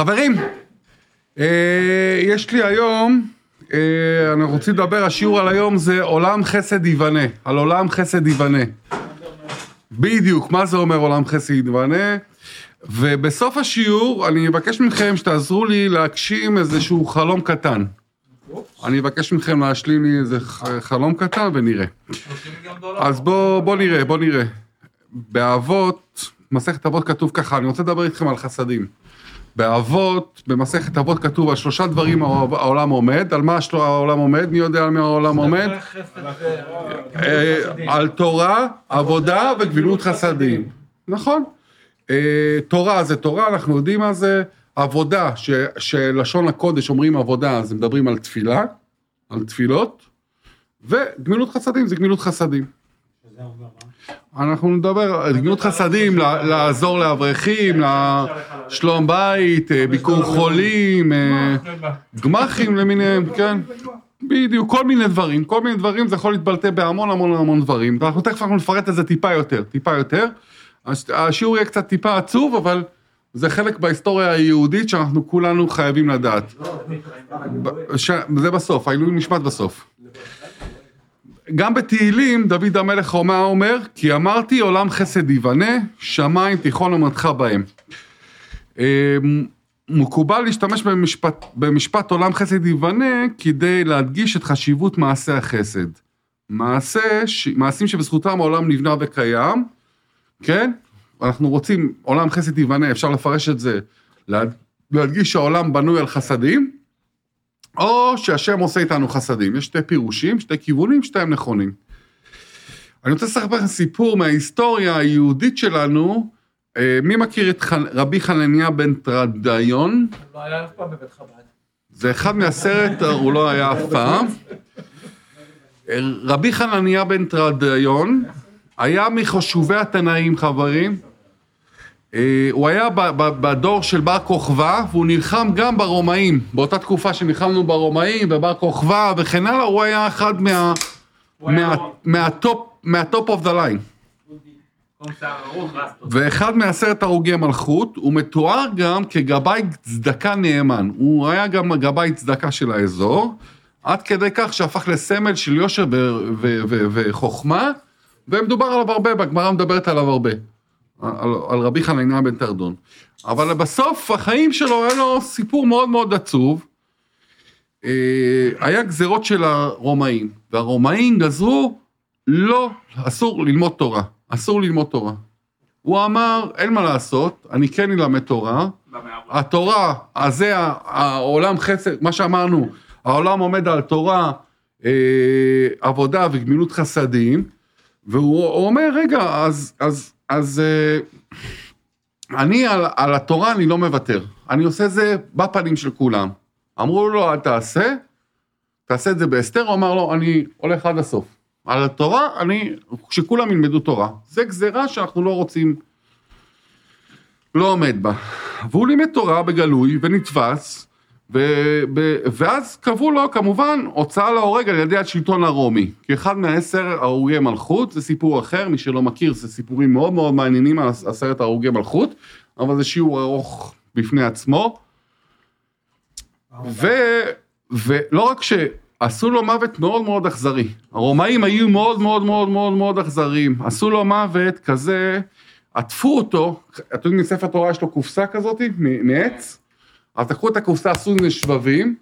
חברים, אה, יש לי היום, אה, אנחנו רוצים לדבר, השיעור על היום זה עולם חסד ייבנה, על עולם חסד ייבנה. בדיוק, מה זה אומר עולם חסד ייבנה? ובסוף השיעור אני אבקש מכם שתעזרו לי להגשים איזשהו חלום קטן. אני אבקש מכם להשלים לי איזה חלום קטן ונראה. אז בוא, בוא נראה, בוא נראה. באבות, מסכת אבות כתוב ככה, אני רוצה לדבר איתכם על חסדים. באבות, במסכת אבות כתוב על שלושה דברים העולם עומד, על מה העולם עומד? מי יודע על מה העולם עומד? אה, על תורה, עבודה וגבילות חסדים. נכון. אה, תורה זה תורה, אנחנו יודעים מה זה. עבודה, שלשון הקודש אומרים עבודה, אז מדברים על תפילה, על תפילות, וגמילות חסדים זה גמילות חסדים. אנחנו נדבר על גמילות חסדים, לעזור לאברכים, לשלום בית, אה, ביקור חולים, אה, גמחים למיניהם, כן. בדיוק, כל מיני דברים, כל מיני דברים, זה יכול להתבלטה בהמון המון המון דברים. ואנחנו תכף אנחנו נפרט את זה טיפה יותר, טיפה יותר. הש- השיעור יהיה קצת טיפה עצוב, אבל זה חלק בהיסטוריה היהודית שאנחנו כולנו חייבים לדעת. זה בסוף, העילוי נשמט בסוף. גם בתהילים, דוד המלך מה אומר? כי אמרתי עולם חסד ייבנה, שמיים תיכון אמתך בהם. אה, מקובל להשתמש במשפט, במשפט עולם חסד ייבנה כדי להדגיש את חשיבות מעשה החסד. מעשה, ש- מעשים שבזכותם העולם נבנה וקיים, כן? אנחנו רוצים עולם חסד ייבנה, אפשר לפרש את זה, לה- להדגיש שהעולם בנוי על חסדים, או שהשם עושה איתנו חסדים. יש שתי פירושים, שתי כיוונים, שתיהם נכונים. אני רוצה לספר לכם סיפור מההיסטוריה היהודית שלנו. אה, מי מכיר את חנ... רבי חנניה בן טרדיון? לא היה אף פעם בבית חב"ד. זה אחד מהסרט, הוא לא היה אף פעם. אה, רבי חנניה בן טרדיון היה מחשובי התנאים, חברים. אה, הוא היה בדור של בר כוכבא, והוא נלחם גם ברומאים. באותה תקופה שנלחמנו ברומאים ובר כוכבא וכן הלאה, הוא היה אחד מה... מה- מה top, מה top of the line. ואחד מעשרת הרוגי מלכות, הוא מתואר גם כגבאי צדקה נאמן. הוא היה גם גבאי צדקה של האזור, עד כדי כך שהפך לסמל של יושר וחוכמה, ומדובר עליו הרבה, והגמרא מדברת עליו הרבה. על, על רבי חנניה בן טרדון. אבל בסוף החיים שלו היה לו סיפור מאוד מאוד עצוב. אה, היה גזירות של הרומאים, והרומאים גזרו, לא, אסור ללמוד תורה, אסור ללמוד תורה. הוא אמר, אין מה לעשות, אני כן אלמד תורה, התורה, אז זה העולם חסד, מה שאמרנו, העולם עומד על תורה, אה, עבודה וגמילות חסדים, והוא הוא אומר, רגע, אז, אז, אז אה, אני על, על התורה אני לא מוותר, אני עושה זה בפנים של כולם. אמרו לו, אל תעשה, תעשה את זה בהסתר, הוא אמר לו, אני הולך עד הסוף. על התורה, אני, שכולם ילמדו תורה. זה גזירה שאנחנו לא רוצים, לא עומד בה. והוא לימד תורה בגלוי ונתפס, ו, ב, ואז קבעו לו כמובן הוצאה להורג על ידי השלטון הרומי. כי אחד מהעשר הרוגי מלכות, זה סיפור אחר, מי שלא מכיר, זה סיפורים מאוד מאוד מעניינים על עשרת הרוגי מלכות, אבל זה שיעור ארוך בפני עצמו. ו, ולא רק שעשו לו מוות מאוד מאוד אכזרי, הרומאים היו מאוד מאוד מאוד מאוד מאוד אכזריים, עשו לו מוות כזה, עטפו אותו, אתם יודעים, מספר תורה יש לו קופסה כזאת, מעץ, אז לקחו את הקופסה, עשו מזה שבבים,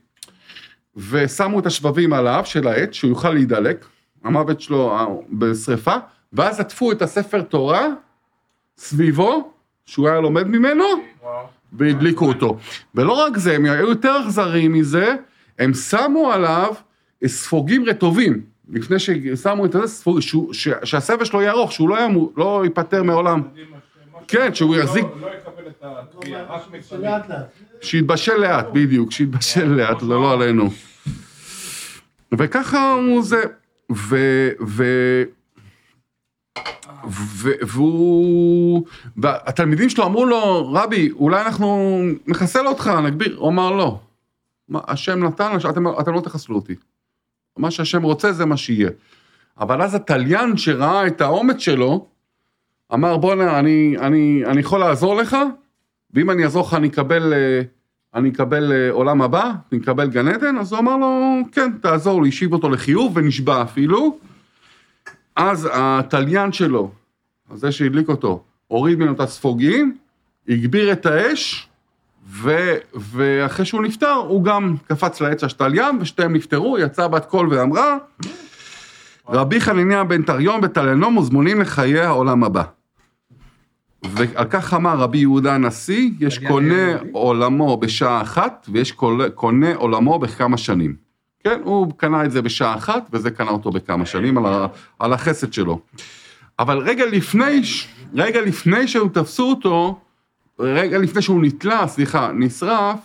ושמו את השבבים עליו, של העץ, שהוא יוכל להידלק, המוות שלו אה, בשריפה, ואז עטפו את הספר תורה סביבו, שהוא היה לומד ממנו, והדליקו אותו. ולא רק זה, הם היו יותר אכזריים מזה, הם שמו עליו ספוגים רטובים. לפני ששמו את זה, שהסבל שלו יהיה ארוך, שהוא לא, ימו, לא ייפטר מעולם. כן, שהוא יחזיק, לא יקבל את התביעה, רק מצלם. לאט לאט. שיתבשל לאט, בדיוק, שיתבשל לאט, לא לא עלינו. וככה הוא זה, ו... ו... ו- והוא... והתלמידים שלו אמרו לו, רבי, אולי אנחנו נחסל אותך, נגביר. הוא אמר, לא. מה, השם נתן, אתם, אתם לא תחסלו אותי. מה שהשם רוצה זה מה שיהיה. אבל אז התליין שראה את האומץ שלו, אמר, בואנה, אני, אני, אני יכול לעזור לך, ואם אני אעזור לך אני אקבל אה, אני אקבל אה, עולם הבא, אני אקבל גן עדן? אז הוא אמר לו, כן, תעזור לי, השיב אותו לחיוב ונשבע אפילו. אז התליין שלו, זה שהדליק אותו, הוריד ממנו את הספוגים, הגביר את האש, ו, ואחרי שהוא נפטר, הוא גם קפץ לעץ השתליין, ושתיהם נפטרו, יצאה בת קול ואמרה, רבי חניניה בן תריון בתליינום מוזמונים לחיי העולם הבא. ועל כך אמר רבי יהודה הנשיא, יש קונה עולמו בשעה אחת, ויש קונה עולמו בכמה שנים. כן, הוא קנה את זה בשעה אחת, וזה קנה אותו בכמה שנים על, ה, על החסד שלו. אבל רגע לפני, רגע לפני שהם תפסו אותו, רגע לפני שהוא נתלה, סליחה, נשרף,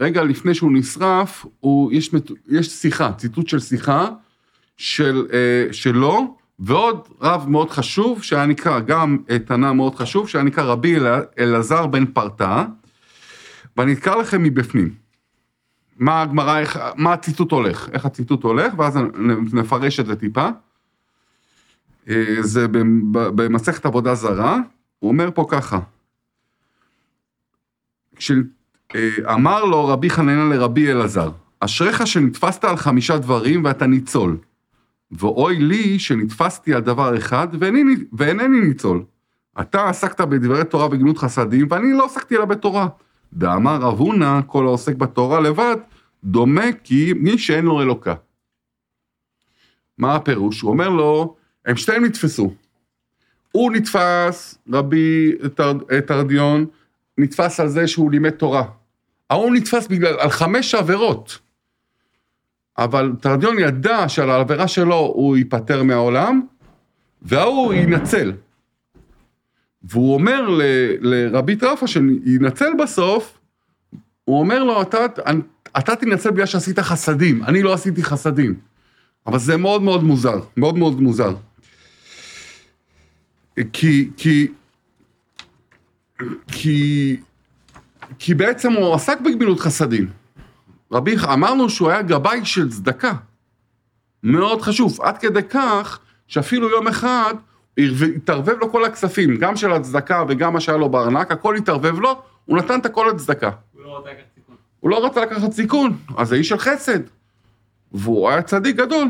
רגע לפני שהוא נשרף, הוא, יש, יש שיחה, ציטוט של שיחה של, אה, שלו, ועוד רב מאוד חשוב, שהיה נקרא, גם אה, תנא מאוד חשוב, שהיה נקרא רבי אל- אלעזר בן פרטה, ואני אקרא לכם מבפנים. מה הגמרא, מה הציטוט הולך, איך הציטוט הולך, ואז נפרש את זה טיפה. אה, זה במסכת עבודה זרה, הוא אומר פה ככה. כשאמר לו רבי חנניה לרבי אלעזר, אשריך שנתפסת על חמישה דברים ואתה ניצול. ואוי לי שנתפסתי על דבר אחד ואינני, ואינני ניצול. אתה עסקת בדברי תורה וגמילות חסדים, ואני לא עסקתי אלא בתורה. ואמר רב הונא, כל העוסק בתורה לבד, דומה כי מי שאין לו אלוקה. מה הפירוש? הוא אומר לו, הם שתיהם נתפסו. הוא נתפס, רבי תר- תרדיון, נתפס על זה שהוא לימד תורה. ההוא נתפס בגלל, על חמש עבירות. אבל תרדיון ידע שעל העבירה שלו הוא ייפטר מהעולם, וההוא יינצל. והוא אומר ל, לרבי טרפה שיינצל בסוף, הוא אומר לו, אתה, אתה תינצל בגלל שעשית חסדים, אני לא עשיתי חסדים. אבל זה מאוד מאוד מוזר, מאוד מאוד מוזר. כי, כי, כי, כי בעצם הוא עסק בגמילות חסדים. רבי, אמרנו שהוא היה גבאי של צדקה. מאוד חשוב, עד כדי כך שאפילו יום אחד התערבב לו כל הכספים, גם של הצדקה וגם מה שהיה לו בארנק, הכל התערבב לו, הוא נתן את הכל לצדקה. הוא לא רוצה לקחת סיכון. הוא לא רצה לקחת סיכון, אז זה איש של חסד. והוא היה צדיק גדול.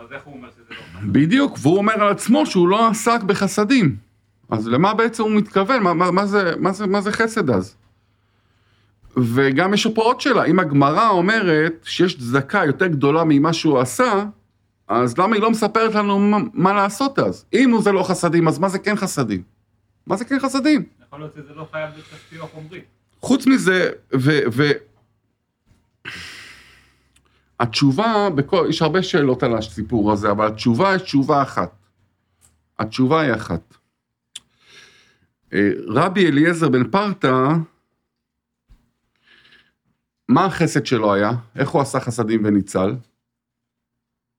אז איך הוא אומר שזה לא? בדיוק, והוא אומר על עצמו שהוא לא עסק בחסדים. אז למה בעצם הוא מתכוון? מה, מה, מה, זה, מה, זה, מה זה חסד אז? וגם יש פה עוד שאלה, אם הגמרא אומרת שיש צדקה יותר גדולה ממה שהוא עשה, אז למה היא לא מספרת לנו מה, מה לעשות אז? אם זה לא חסדים, אז מה זה כן חסדים? מה זה כן חסדים? יכול להיות שזה לא חייב להיות כספי או חומרי. חוץ מזה, ו... ו... התשובה, בכל, יש הרבה שאלות על הסיפור הזה, אבל התשובה יש תשובה אחת. התשובה היא אחת. אה, רבי אליעזר בן פרטה, מה החסד שלו היה? איך הוא עשה חסדים וניצל?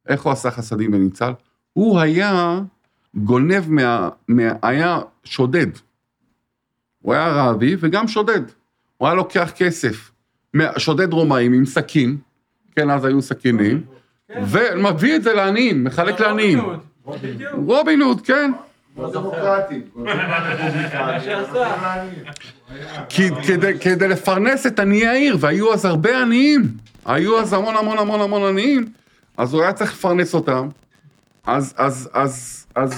איך הוא עשה חסדים וניצל? הוא היה גונב מה... מה היה שודד. הוא היה רבי וגם שודד. הוא היה לוקח כסף, שודד רומאים עם סכין, כן, אז היו סכינים, ומביא את זה לעניים, מחלק לעניים. בדיוק. רובין הוד, כן. לא כדי, כדי לפרנס את עניי העיר, והיו אז הרבה עניים, היו אז המון המון המון המון עניים, אז הוא היה צריך לפרנס אותם, אז, אז, אז, אז,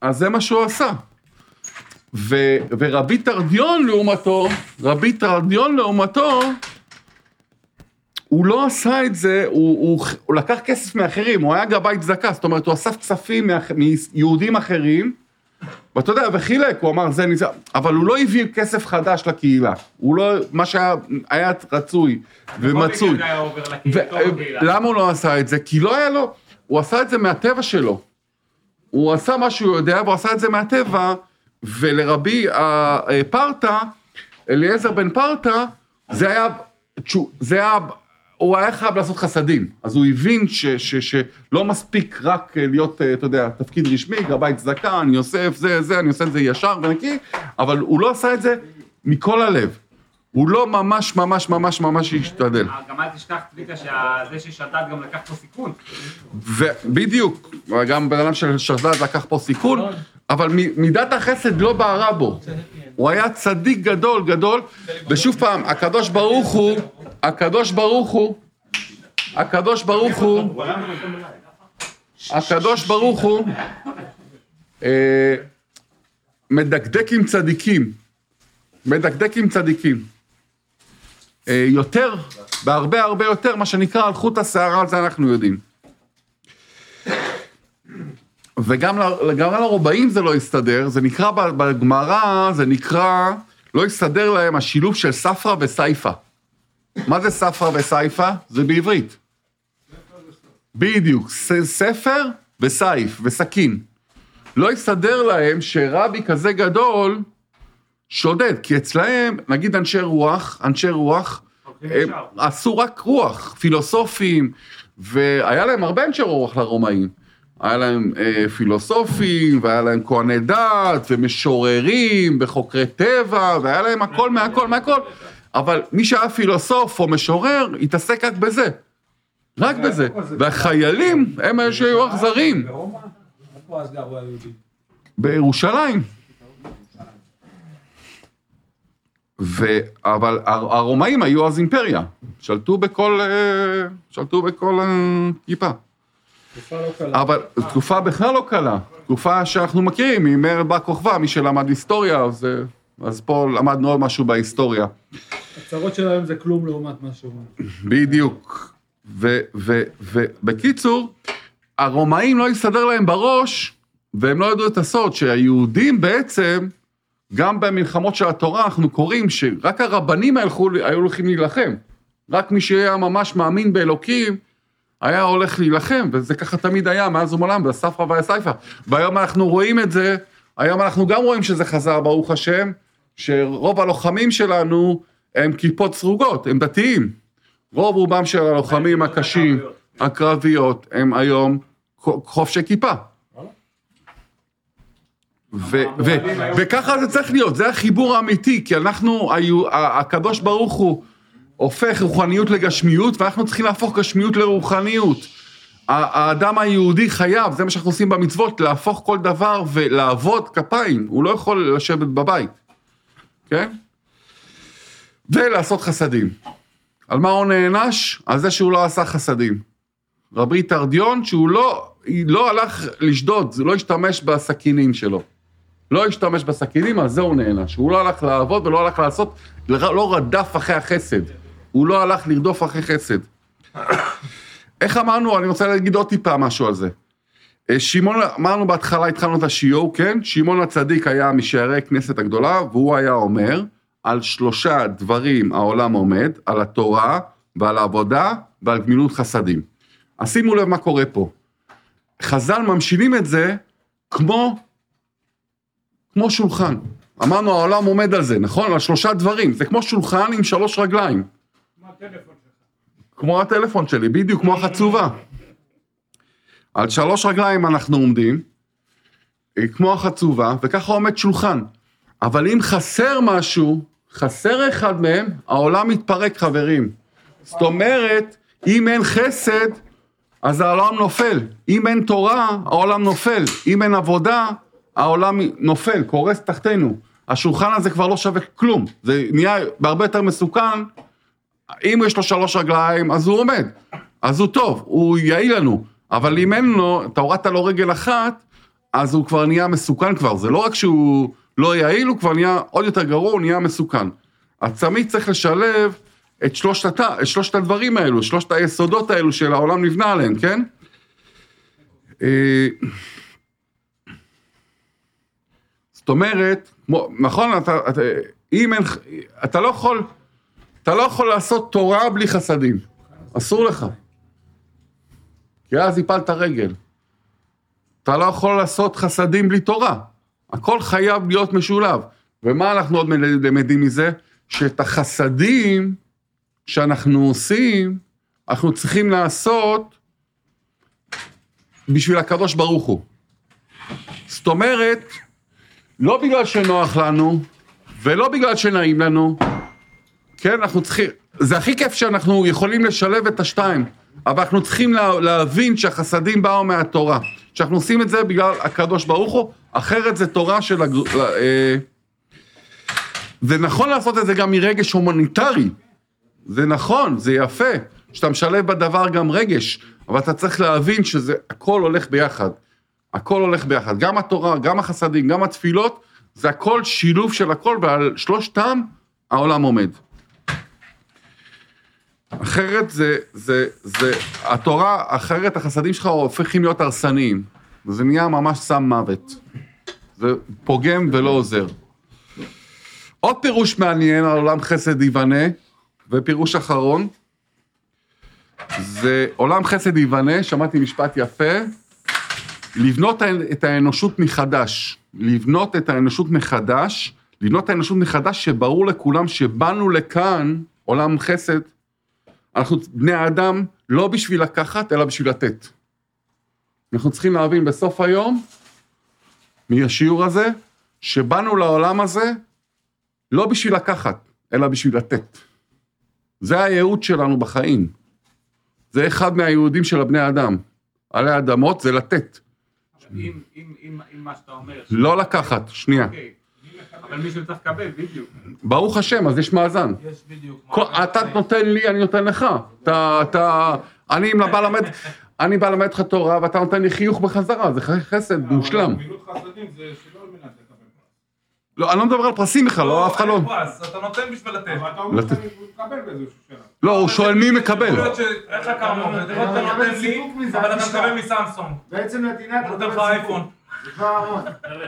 אז זה מה שהוא עשה. ו, ורבי תרדיון לעומתו, רבי תרדיון לעומתו, הוא לא עשה את זה, הוא, הוא, הוא לקח כסף מאחרים, הוא היה גבאי צדקה, זאת אומרת, הוא אסף כספים מאח- מיהודים אחרים, ואתה יודע, וחילק, הוא אמר, זה ניצח, אבל הוא לא הביא כסף חדש לקהילה. הוא לא, מה שהיה היה רצוי ומצוי. לא בקהילה. ולמה הוא לא עשה את זה? כי לא היה לו, הוא עשה את זה מהטבע שלו. הוא עשה מה שהוא יודע, והוא עשה את זה מהטבע, ולרבי אה, אה, פרטה, אליעזר בן פרטה, זה היה, זה היה, הוא היה חייב לעשות חסדים. אז הוא הבין ש, ש, שלא מספיק רק אה, להיות, אה, אתה יודע, תפקיד רשמי, גבאי צדקה, אני אוסף זה, זה, אני עושה את זה ישר ונקי, אבל הוא לא עשה את זה מכל הלב. הוא לא ממש ממש ממש ממש השתדל. גם אל תשכח, צביקה, שזה ששדד גם לקח פה סיכון. ובדיוק, גם בן אדם של שדד לקח פה סיכון, אבל מ- מידת החסד לא בערה בו. הוא היה צדיק גדול גדול, ושוב פעם, הקדוש ברוך הוא, הקדוש ברוך הוא, הקדוש ברוך הוא, הקדוש ברוך הוא, אה, מדקדק עם צדיקים, מדקדק עם צדיקים. אה, יותר, בהרבה הרבה יותר, מה שנקרא על חוט השערה, על זה אנחנו יודעים. וגם ל- גם לרובעים זה לא הסתדר, זה נקרא בגמרא, זה נקרא, לא הסתדר להם השילוב של ספרא וסייפא. מה זה ספרא וסייפא? זה בעברית. בדיוק, ספר וסייף וסכין. לא הסתדר להם שרבי כזה גדול שודד, כי אצלהם, נגיד אנשי רוח, אנשי רוח, הולכים הם. עשו רק רוח, פילוסופים, והיה להם הרבה אנשי רוח לרומאים. היה להם אה, פילוסופים, והיה להם כהני דת, ומשוררים, וחוקרי טבע, והיה להם הכל מהכל מהכל. אבל מי שהיה פילוסוף או משורר, התעסק רק בזה. רק בזה. והחיילים הם אלה שהיו אכזרים. ברומא? בירושלים. ו... אבל הר- הרומאים היו אז אימפריה, שלטו בכל, אה, שלטו בכל הכיפה. תקופה לא קלה. אבל תקופה בכלל לא קלה, תקופה שאנחנו מכירים, היא מרד בר כוכבא, מי שלמד היסטוריה, אז, אה, אז פה למדנו עוד משהו בהיסטוריה. הצרות של היום זה כלום לעומת אומר. בדיוק. ובקיצור, הרומאים לא הסתדר להם בראש, והם לא ידעו את הסוד, שהיהודים בעצם, גם במלחמות של התורה אנחנו קוראים שרק הרבנים הלכו, היו הולכים להילחם. רק מי שהיה ממש מאמין באלוקים, היה הולך להילחם, וזה ככה תמיד היה מאז ומעולם, בספרא והסייפא. והיום אנחנו רואים את זה, היום אנחנו גם רואים שזה חזר, ברוך השם, שרוב הלוחמים שלנו הם כיפות סרוגות, הם דתיים. רוב רובם של הלוחמים הקשים, הקרביות, הם היום חובשי כיפה. וככה זה צריך להיות, זה החיבור האמיתי, כי אנחנו, הקדוש ברוך הוא הופך רוחניות לגשמיות, ואנחנו צריכים להפוך גשמיות לרוחניות. האדם היהודי חייב, זה מה שאנחנו עושים במצוות, להפוך כל דבר ולעבוד כפיים, הוא לא יכול לשבת בבית, כן? ולעשות חסדים. על מה הוא נענש? על זה שהוא לא עשה חסדים. רבי תרדיון, שהוא לא, לא הלך לשדוד, זה לא השתמש בסכינים שלו. לא השתמש בסכינים, על זה הוא נענש. הוא לא הלך לעבוד ולא הלך לעשות, לא רדף אחרי החסד. הוא לא הלך לרדוף אחרי חסד. איך אמרנו, אני רוצה להגיד עוד טיפה משהו על זה. אה, שמעון, אמרנו בהתחלה, התחלנו את השיעור, כן? שמעון הצדיק היה משערי כנסת הגדולה, והוא היה אומר, על שלושה דברים העולם עומד, על התורה ועל העבודה ועל גמילות חסדים. אז שימו לב מה קורה פה. חז"ל ממשילים את זה כמו, כמו שולחן. אמרנו העולם עומד על זה, נכון? על שלושה דברים. זה כמו שולחן עם שלוש רגליים. כמו הטלפון שלי, בדיוק כמו החצובה. על שלוש רגליים אנחנו עומדים, אה, כמו החצובה, וככה עומד שולחן. אבל אם חסר משהו, חסר אחד מהם, העולם מתפרק, חברים. זאת אומרת, אם אין חסד, אז העולם נופל. אם אין תורה, העולם נופל. אם אין עבודה, העולם נופל, קורס תחתינו. השולחן הזה כבר לא שווה כלום. זה נהיה בהרבה יותר מסוכן. אם יש לו שלוש רגליים, אז הוא עומד. אז הוא טוב, הוא יעיל לנו. אבל אם אין לו, אתה הורדת לו רגל אחת, אז הוא כבר נהיה מסוכן כבר. זה לא רק שהוא לא יעיל, הוא כבר נהיה עוד יותר גרוע, הוא נהיה מסוכן. הצמיד צריך לשלב את שלושת, את שלושת הדברים האלו, שלושת היסודות האלו של העולם נבנה עליהם, כן? זאת אומרת, נכון, אתה, אתה, אם אין, אתה לא יכול, אתה לא יכול לעשות תורה בלי חסדים. אסור לך. כי אז הפלת רגל. אתה לא יכול לעשות חסדים בלי תורה. הכל חייב להיות משולב. ומה אנחנו עוד למדים מזה? שאת החסדים שאנחנו עושים, אנחנו צריכים לעשות בשביל הקדוש ברוך הוא. זאת אומרת, לא בגלל שנוח לנו, ולא בגלל שנעים לנו, כן, אנחנו צריכים, זה הכי כיף שאנחנו יכולים לשלב את השתיים, אבל אנחנו צריכים לה, להבין שהחסדים באו מהתורה, שאנחנו עושים את זה בגלל הקדוש ברוך הוא, אחרת זה תורה של, הג... אה, זה נכון לעשות את זה גם מרגש הומניטרי. זה נכון, זה יפה, שאתה משלב בדבר גם רגש, אבל אתה צריך להבין שזה, הכל הולך ביחד. הכל הולך ביחד. גם התורה, גם החסדים, גם התפילות, זה הכל שילוב של הכל, ועל שלושתם העולם עומד. אחרת זה, זה, זה, התורה, אחרת החסדים שלך הופכים להיות הרסניים. זה נהיה ממש סם מוות. זה פוגם ולא עוזר. עוד פירוש מעניין על עולם חסד ייבנה, ופירוש אחרון, זה עולם חסד ייבנה, שמעתי משפט יפה, לבנות את האנושות מחדש. לבנות את האנושות מחדש, לבנות את האנושות מחדש שברור לכולם שבאנו לכאן, עולם חסד, אנחנו בני האדם לא בשביל לקחת, אלא בשביל לתת. אנחנו צריכים להבין בסוף היום, מהשיעור הזה, שבאנו לעולם הזה לא בשביל לקחת, אלא בשביל לתת. זה הייעוד שלנו בחיים. זה אחד מהייעודים של הבני אדם. עלי אדמות זה לתת. אם מה שאתה אומר... לא לקחת, שנייה. אוקיי. אבל מישהו צריך לקבל, בדיוק. ברוך השם, אז יש מאזן. יש בדיוק. אתה נותן לי, אני נותן לך. אתה, אני בא למד, אני בא ללמד אותך תורה ואתה נותן לי חיוך בחזרה, זה חסד מושלם. גמילות חסדים זה שלא על מנת לקבל פרס. לא, אני לא מדבר על פרסים בכלל, לא, אף אחד לא... אין פרס, אתה נותן בשביל לתת. אבל אתה אומר. שאני מקבל באיזשהו שלב. לא, הוא שואל מי מקבל. לך כמה, אתה נותן לי, אבל אתה מקבל מסמסונג. בעצם נתינה הוא נותן לך אייפון.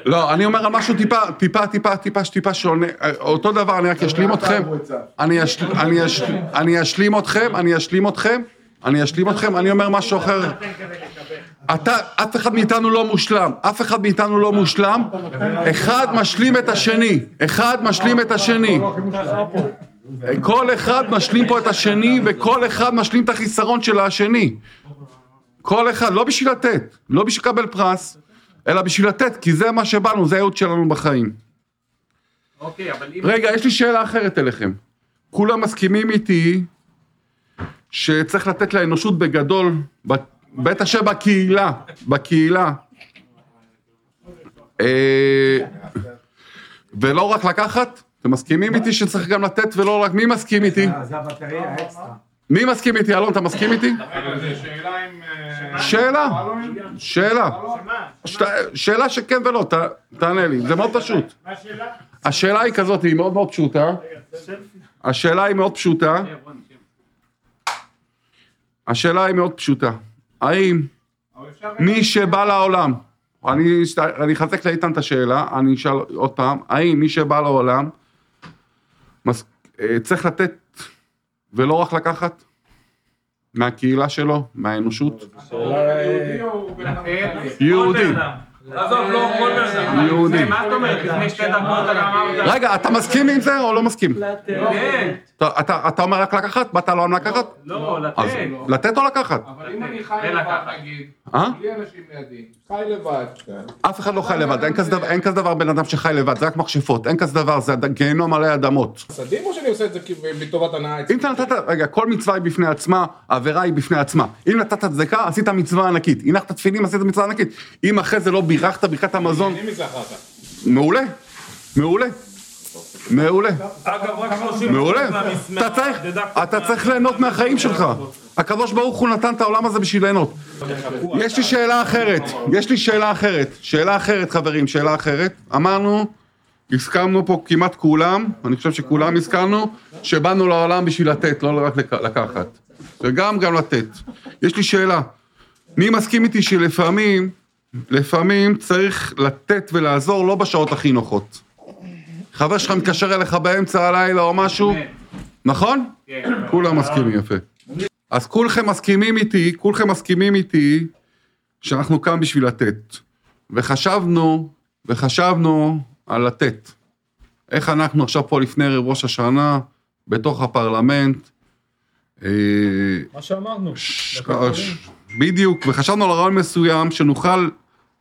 לא, אני אומר על משהו טיפה, טיפה, טיפה, טיפה, טיפה שונה. אותו דבר, אני רק אשלים אתכם. אני אשלים אתכם, אני אשלים אתכם, אני אשלים אתכם, אני אומר משהו אחר. אתה, אף אחד מאיתנו לא מושלם, אף אחד מאיתנו לא מושלם, אחד משלים את השני, אחד משלים את השני. כל אחד משלים פה את השני, וכל אחד משלים את החיסרון של השני. כל אחד, לא בשביל לתת, לא בשביל לקבל פרס, אלא בשביל לתת, כי זה מה שבאנו, זה הייעוד שלנו בחיים. אוקיי, אבל אם... רגע, יש לי שאלה אחרת אליכם. כולם מסכימים איתי שצריך לתת לאנושות בגדול, ב- בטח שבקהילה, בקהילה. אה, ולא רק לקחת? אתם מסכימים איתי שצריך גם לתת ולא רק... מי מסכים איתי? מי מסכים איתי? אלון, אתה מסכים איתי? שאלה. אה, שאלה? שאלה. שת- שאלה שכן ולא, ת- תענה לי, זה מאוד פשוט. השאלה היא כזאת, היא מאוד מאוד פשוטה. השאלה היא מאוד פשוטה. השאלה היא מאוד פשוטה. האם. מי שבא לעולם, אני אני אחזק לאיתן את השאלה, אני אשאל עוד פעם, האם מי שבא לעולם מס- אה, צריך לתת ולא רק לקחת? מהקהילה שלו, מהאנושות? יהודי לתת. עזוב, לא כל בן אדם. יהודי. מה זאת אומרת? לפני שתי דקות אתה אמרת... רגע, אתה מסכים עם זה או לא מסכים? כן. אתה, אומר רק לקחת? באת לעולם לקחת? לא, אז לתת. לתת או לקחת? אבל אם אני חי אין לבד. נגיד, אה? בלי אנשים לידי, חי לבד, אף אחד לא חי לבד, אין כזה דבר, בן אדם שחי לבד, זה רק מכשפות, אין כזה דבר, זה גיהנום עלי אדמות. חסדים או שאני עושה את זה מטובת הנאה אם? אתה נתת, רגע, כל מצווה היא בפני עצמה, העבירה היא בפני עצמה. אם נתת צדקה, עשית מצווה ענקית. הנחת תפילין, עשית מצווה ענקית. אם אחרי זה לא בירכת ברכת המזון. מעולה, מעולה, מעולה. אגב, רק 30 מעולה. אתה צריך, אתה צריך ליהנות מהחיים שלך. הקדוש ברוך הוא נתן את העולם הזה בשביל ליהנות. יש לי שאלה אחרת, יש לי שאלה אחרת. שאלה אחרת, חברים, שאלה אחרת. אמרנו, הסכמנו פה כמעט כולם, אני חושב שכולם הסכמנו, שבאנו לעולם בשביל לתת, לא רק לק- לקחת. וגם גם לתת. יש לי שאלה, מי מסכים איתי שלפעמים, לפעמים צריך לתת ולעזור לא בשעות הכי נוחות. חבר שלך מתקשר אליך באמצע הלילה או משהו, כן. נכון? כן. כולם מסכימים, יפה. אז כולכם מסכימים איתי, כולכם מסכימים איתי שאנחנו כאן בשביל לתת. וחשבנו, וחשבנו על לתת. איך אנחנו עכשיו פה לפני ערב ראש השנה, בתוך הפרלמנט. אה, מה שאמרנו. ש- בדיוק, וחשבנו על רעיון מסוים שנוכל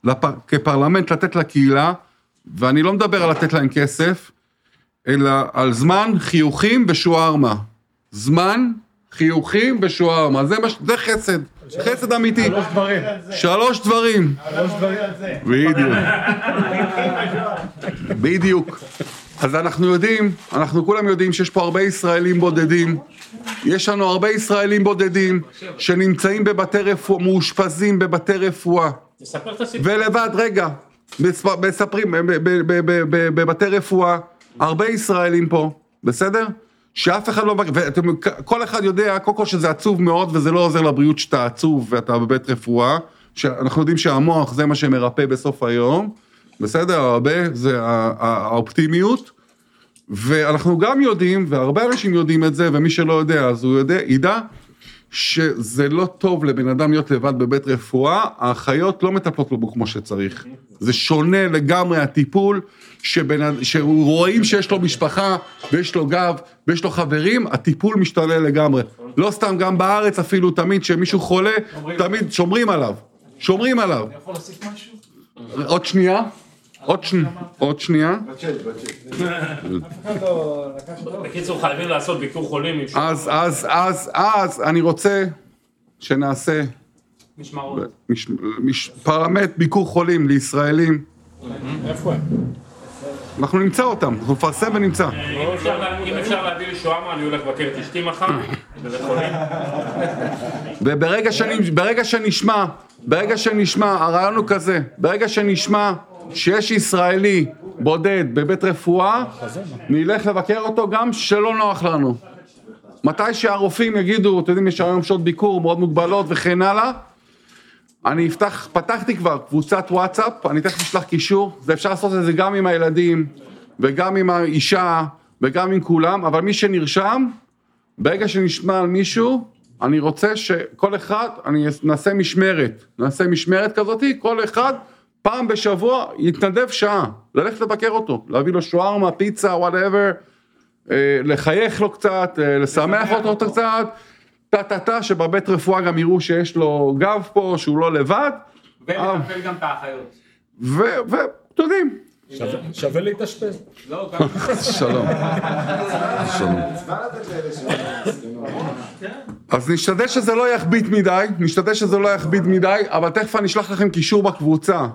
לפ- כפרלמנט לתת לקהילה, ואני לא מדבר על לתת להם כסף, אלא על זמן, חיוכים ושוארמה. זמן, חיוכים ושוארמה. זה, מש... זה חסד, חסד אמיתי. שלוש דברים. שלוש דברים. שלוש דברים. בדיוק. בדיוק. אז אנחנו יודעים, אנחנו כולם יודעים שיש פה הרבה ישראלים בודדים. יש לנו הרבה ישראלים בודדים שנמצאים בבתי רפואה, מאושפזים בבתי רפואה. ולבד, רגע, מספ- מספרים, בבתי רפואה, הרבה ישראלים פה, בסדר? שאף אחד לא... ואתם, כל אחד יודע, קודם כל שזה עצוב מאוד וזה לא עוזר לבריאות שאתה עצוב ואתה בבית רפואה, שאנחנו יודעים שהמוח זה מה שמרפא בסוף היום, בסדר? הרבה, זה האופטימיות. ואנחנו גם יודעים, והרבה אנשים יודעים את זה, ומי שלא יודע, אז הוא יודע, ידע שזה לא טוב לבן אדם להיות לבד בבית רפואה, האחיות לא מטפלות בו כמו שצריך. זה שונה לגמרי הטיפול, שבן, שהוא רואים שיש לו משפחה, ויש לו גב, ויש לו חברים, הטיפול משתנה לגמרי. לא סתם, גם בארץ אפילו, תמיד כשמישהו חולה, תמיד שומרים עליו. שומרים עליו. יכול להוסיף משהו? עוד שנייה, עוד שנייה, עוד שנייה. בקיצור, חייבים לעשות ביקור חולים אז, אז, אז, אז, אני רוצה שנעשה פרלמנט ביקור חולים לישראלים. איפה הם? אנחנו נמצא אותם, אנחנו נפרסם ונמצא. אם אפשר להביא לי שווארמה, אני הולך לבקר את אשתי מחר. וברגע שאני, ברגע שנשמע, ברגע שנשמע, הרעיון הוא כזה, ברגע שנשמע שיש ישראלי בודד בבית רפואה, נלך לבקר אותו גם שלא נוח לנו. מתי שהרופאים יגידו, אתם יודעים, יש היום שעות ביקור מאוד מוגבלות וכן הלאה, אני אפתח, פתחתי כבר קבוצת וואטסאפ, אני תכף אשלח קישור, זה אפשר לעשות את זה גם עם הילדים, וגם עם האישה, וגם עם כולם, אבל מי שנרשם, ברגע שנשמע על מישהו, אני רוצה שכל אחד, אני נעשה משמרת, נעשה משמרת כזאתי, כל אחד פעם בשבוע יתנדב שעה, ללכת לבקר אותו, להביא לו שווארמה, פיצה, וואטאבר, לחייך לו קצת, אה, לשמח אותו קצת, טה טה טה, שבבית רפואה גם יראו שיש לו גב פה, שהוא לא לבד, ולטפל גם את האחיות. ואתם יודעים, שווה להתאשפז. לא, גם... שלום. שלום. אז נשתדל שזה לא יכביד מדי, נשתדל שזה לא יכביד מדי, אבל תכף אני אשלח לכם קישור בקבוצה.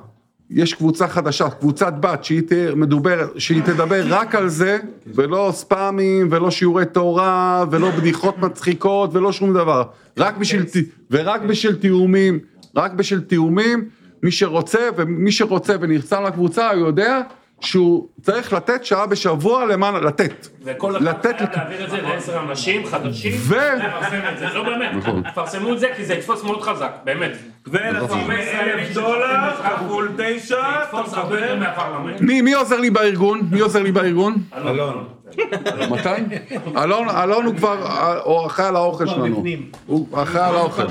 יש קבוצה חדשה, קבוצת בת, שהיא, תה, מדובר, שהיא תדבר רק על זה, ולא ספאמים, ולא שיעורי תורה, ולא בדיחות מצחיקות, ולא שום דבר. רק בשביל, ורק בשביל תיאומים, רק בשביל תיאומים, מי שרוצה, ומי שרוצה ונרצה לקבוצה, הוא יודע שהוא צריך לתת שעה בשבוע למען, לתת. וכל אחד חייב להעביר את זה לעשר אנשים חדשים, ו- לפרסם את זה, לא באמת, תפרסמו את זה כי זה יתפוס מאוד חזק, באמת. ולשים אלף דולר כפול תשע, אתה מקבל? מהפרלמנט. מי עוזר לי בארגון? מי עוזר לי בארגון? אלון. מתי? אלון, אלון הוא כבר אה, הוא אחראי על האוכל שלנו. הוא אחראי על האוכל.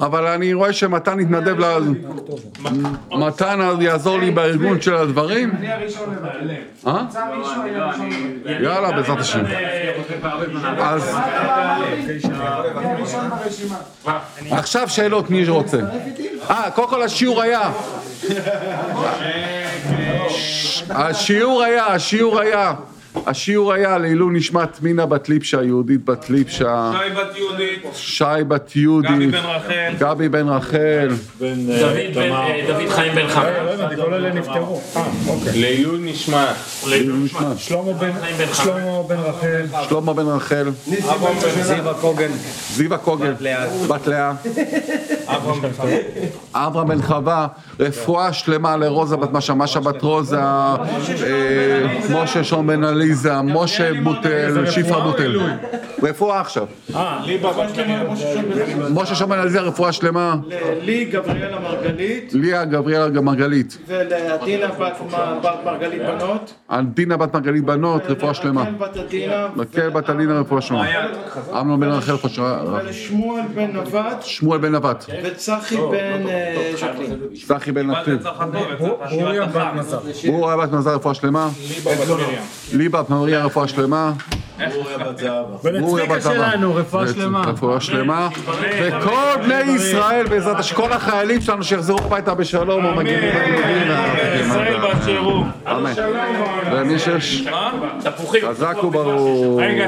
אבל אני רואה שמתן התנדב ל... מתן יעזור לי בארגון של הדברים. אני הראשון. אה? לבטל. יאללה, בעזרת השם. אז. עכשיו שאלות, מי שרוצה. אה, קודם כל השיעור היה. השיעור היה, השיעור היה. השיעור היה לעילוי נשמת מינה בת ליפשה, יהודית בת ליפשה, שי בת יהודית, שי בת גבי יהודית, בן רחל, גבי בן רחל, דוד בן- אה, דוד חיים בן. לא כל אלה נפטרו. אה, אוקיי. לעילוי נשמת, לעילוי נשמת. שלמה בן- חיים בן חיים. שלמה בן רחל. שלמה בן רחל, זיווה קוגן, זיווה קוגן, בת לאה, אברהם בן חווה, רפואה שלמה לרוזה בת משה, משה בת רוזה, אה, משה שון בן עליזה, משה בוטל, שפרה בוטל. רפואה עכשיו. משה שון בן עליזה, רפואה שלמה. לי גבריאלה מרגלית ליה גבריאלה מרגלית. ולעדינה בת מרגלית בנות. דינה בת מרגלית בנות, רפואה שלמה. בת עדינה. מקל בת אלינה, רפואה שלמה. אמנון בן רחל, רפואה שלמה. ולשמואל בן נבט שמואל בן נבט. וצחי בן אה, שקלין. צחי בן נתיב. בת מזר. אוריה בת מזל, רפואה שלמה. ליבה בת מריה, רפואה שלמה. אוריה ולצביקה בת זהבה. שלנו, רפואה שלמה. רפואה שלמה. וכל בני ישראל, בעזרת השם, כל החיילים שלנו שיחזרו הביתה בשלום, המגינים. ישראל באשר הוא. אמן. ומי שיש תפוחים. חזק וברור.